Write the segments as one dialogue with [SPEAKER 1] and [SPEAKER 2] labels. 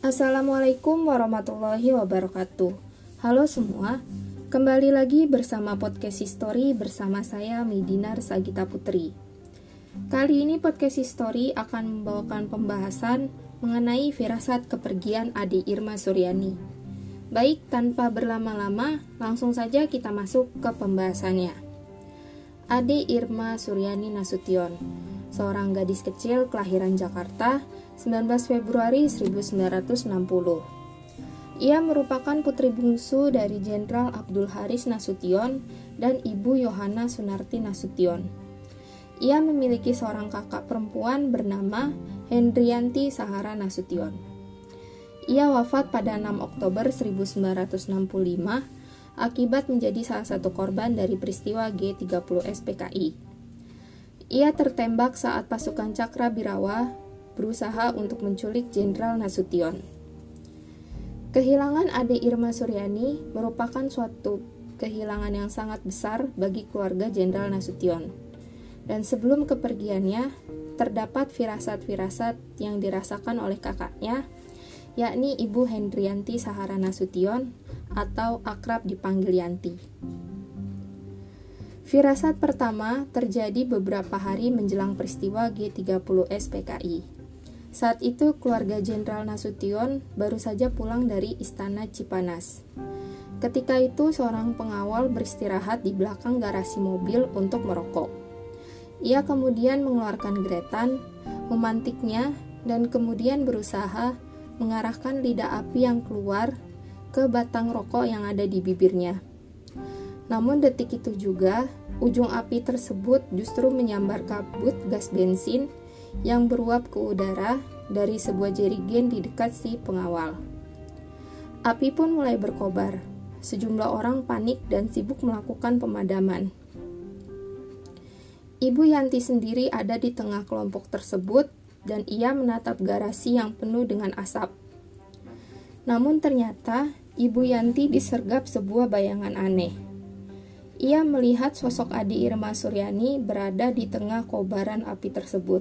[SPEAKER 1] Assalamualaikum warahmatullahi wabarakatuh. Halo semua, kembali lagi bersama podcast History bersama saya Midinar Sagita Putri. Kali ini podcast History akan membawakan pembahasan mengenai firasat kepergian Adi Irma Suryani. Baik, tanpa berlama-lama, langsung saja kita masuk ke pembahasannya. Ade Irma Suryani Nasution, seorang gadis kecil kelahiran Jakarta 19 Februari 1960. Ia merupakan putri bungsu dari Jenderal Abdul Haris Nasution dan Ibu Yohana Sunarti Nasution. Ia memiliki seorang kakak perempuan bernama Hendrianti Sahara Nasution. Ia wafat pada 6 Oktober 1965 akibat menjadi salah satu korban dari peristiwa G30 SPKI. Ia tertembak saat pasukan Cakra Birawa berusaha untuk menculik Jenderal Nasution. Kehilangan Ade Irma Suryani merupakan suatu kehilangan yang sangat besar bagi keluarga Jenderal Nasution. Dan sebelum kepergiannya, terdapat firasat-firasat yang dirasakan oleh kakaknya, yakni Ibu Hendrianti Sahara Nasution atau akrab dipanggil Yanti. Firasat pertama terjadi beberapa hari menjelang peristiwa G30 SPKI. Saat itu keluarga Jenderal Nasution baru saja pulang dari Istana Cipanas. Ketika itu seorang pengawal beristirahat di belakang garasi mobil untuk merokok. Ia kemudian mengeluarkan gretan, memantiknya, dan kemudian berusaha mengarahkan lidah api yang keluar ke batang rokok yang ada di bibirnya. Namun detik itu juga, ujung api tersebut justru menyambar kabut gas bensin yang beruap ke udara dari sebuah jerigen di dekat si pengawal. Api pun mulai berkobar. Sejumlah orang panik dan sibuk melakukan pemadaman. Ibu Yanti sendiri ada di tengah kelompok tersebut dan ia menatap garasi yang penuh dengan asap. Namun ternyata Ibu Yanti disergap sebuah bayangan aneh. Ia melihat sosok Adi Irma Suryani berada di tengah kobaran api tersebut.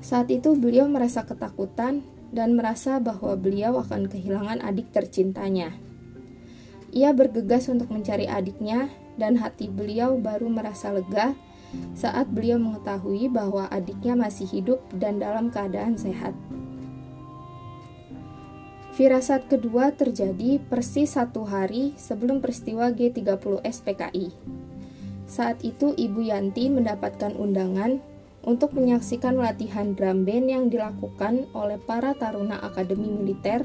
[SPEAKER 1] Saat itu beliau merasa ketakutan dan merasa bahwa beliau akan kehilangan adik tercintanya. Ia bergegas untuk mencari adiknya dan hati beliau baru merasa lega saat beliau mengetahui bahwa adiknya masih hidup dan dalam keadaan sehat. Firasat kedua terjadi persis satu hari sebelum peristiwa G30 SPKI. Saat itu Ibu Yanti mendapatkan undangan untuk menyaksikan latihan drum band yang dilakukan oleh para taruna Akademi Militer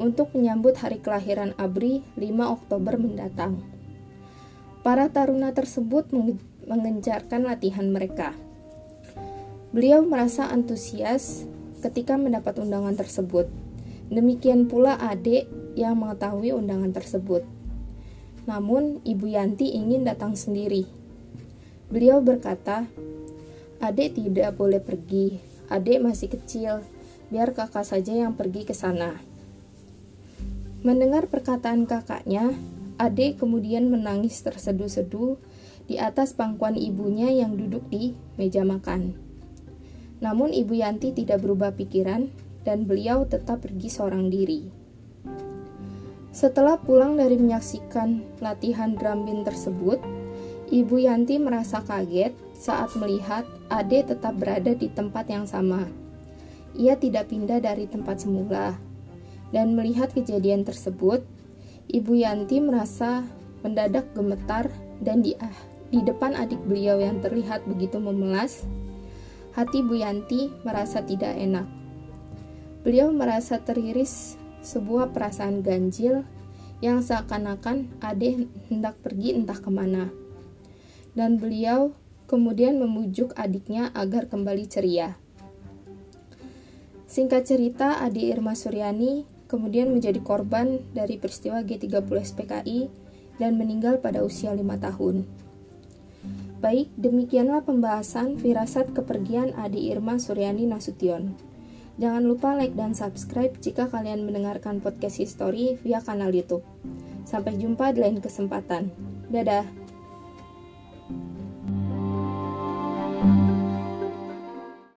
[SPEAKER 1] untuk menyambut hari kelahiran ABRI 5 Oktober mendatang. Para taruna tersebut mengencarkan latihan mereka. Beliau merasa antusias ketika mendapat undangan tersebut. Demikian pula adik yang mengetahui undangan tersebut. Namun, Ibu Yanti ingin datang sendiri. Beliau berkata, Adik tidak boleh pergi. Adik masih kecil. Biar kakak saja yang pergi ke sana. Mendengar perkataan kakaknya, adik kemudian menangis terseduh-seduh di atas pangkuan ibunya yang duduk di meja makan. Namun Ibu Yanti tidak berubah pikiran dan beliau tetap pergi seorang diri. Setelah pulang dari menyaksikan latihan drum band tersebut, Ibu Yanti merasa kaget saat melihat Ade tetap berada di tempat yang sama. Ia tidak pindah dari tempat semula. Dan melihat kejadian tersebut, Ibu Yanti merasa mendadak gemetar dan di, ah, di depan adik beliau yang terlihat begitu memelas, hati Bu Yanti merasa tidak enak. Beliau merasa teriris sebuah perasaan ganjil yang seakan-akan Ade hendak pergi entah ke mana dan beliau kemudian memujuk adiknya agar kembali ceria. Singkat cerita, Adi Irma Suryani kemudian menjadi korban dari peristiwa G30 SPKI dan meninggal pada usia 5 tahun. Baik, demikianlah pembahasan firasat kepergian Adi Irma Suryani Nasution. Jangan lupa like dan subscribe jika kalian mendengarkan podcast history via kanal YouTube. Sampai jumpa di lain kesempatan. Dadah.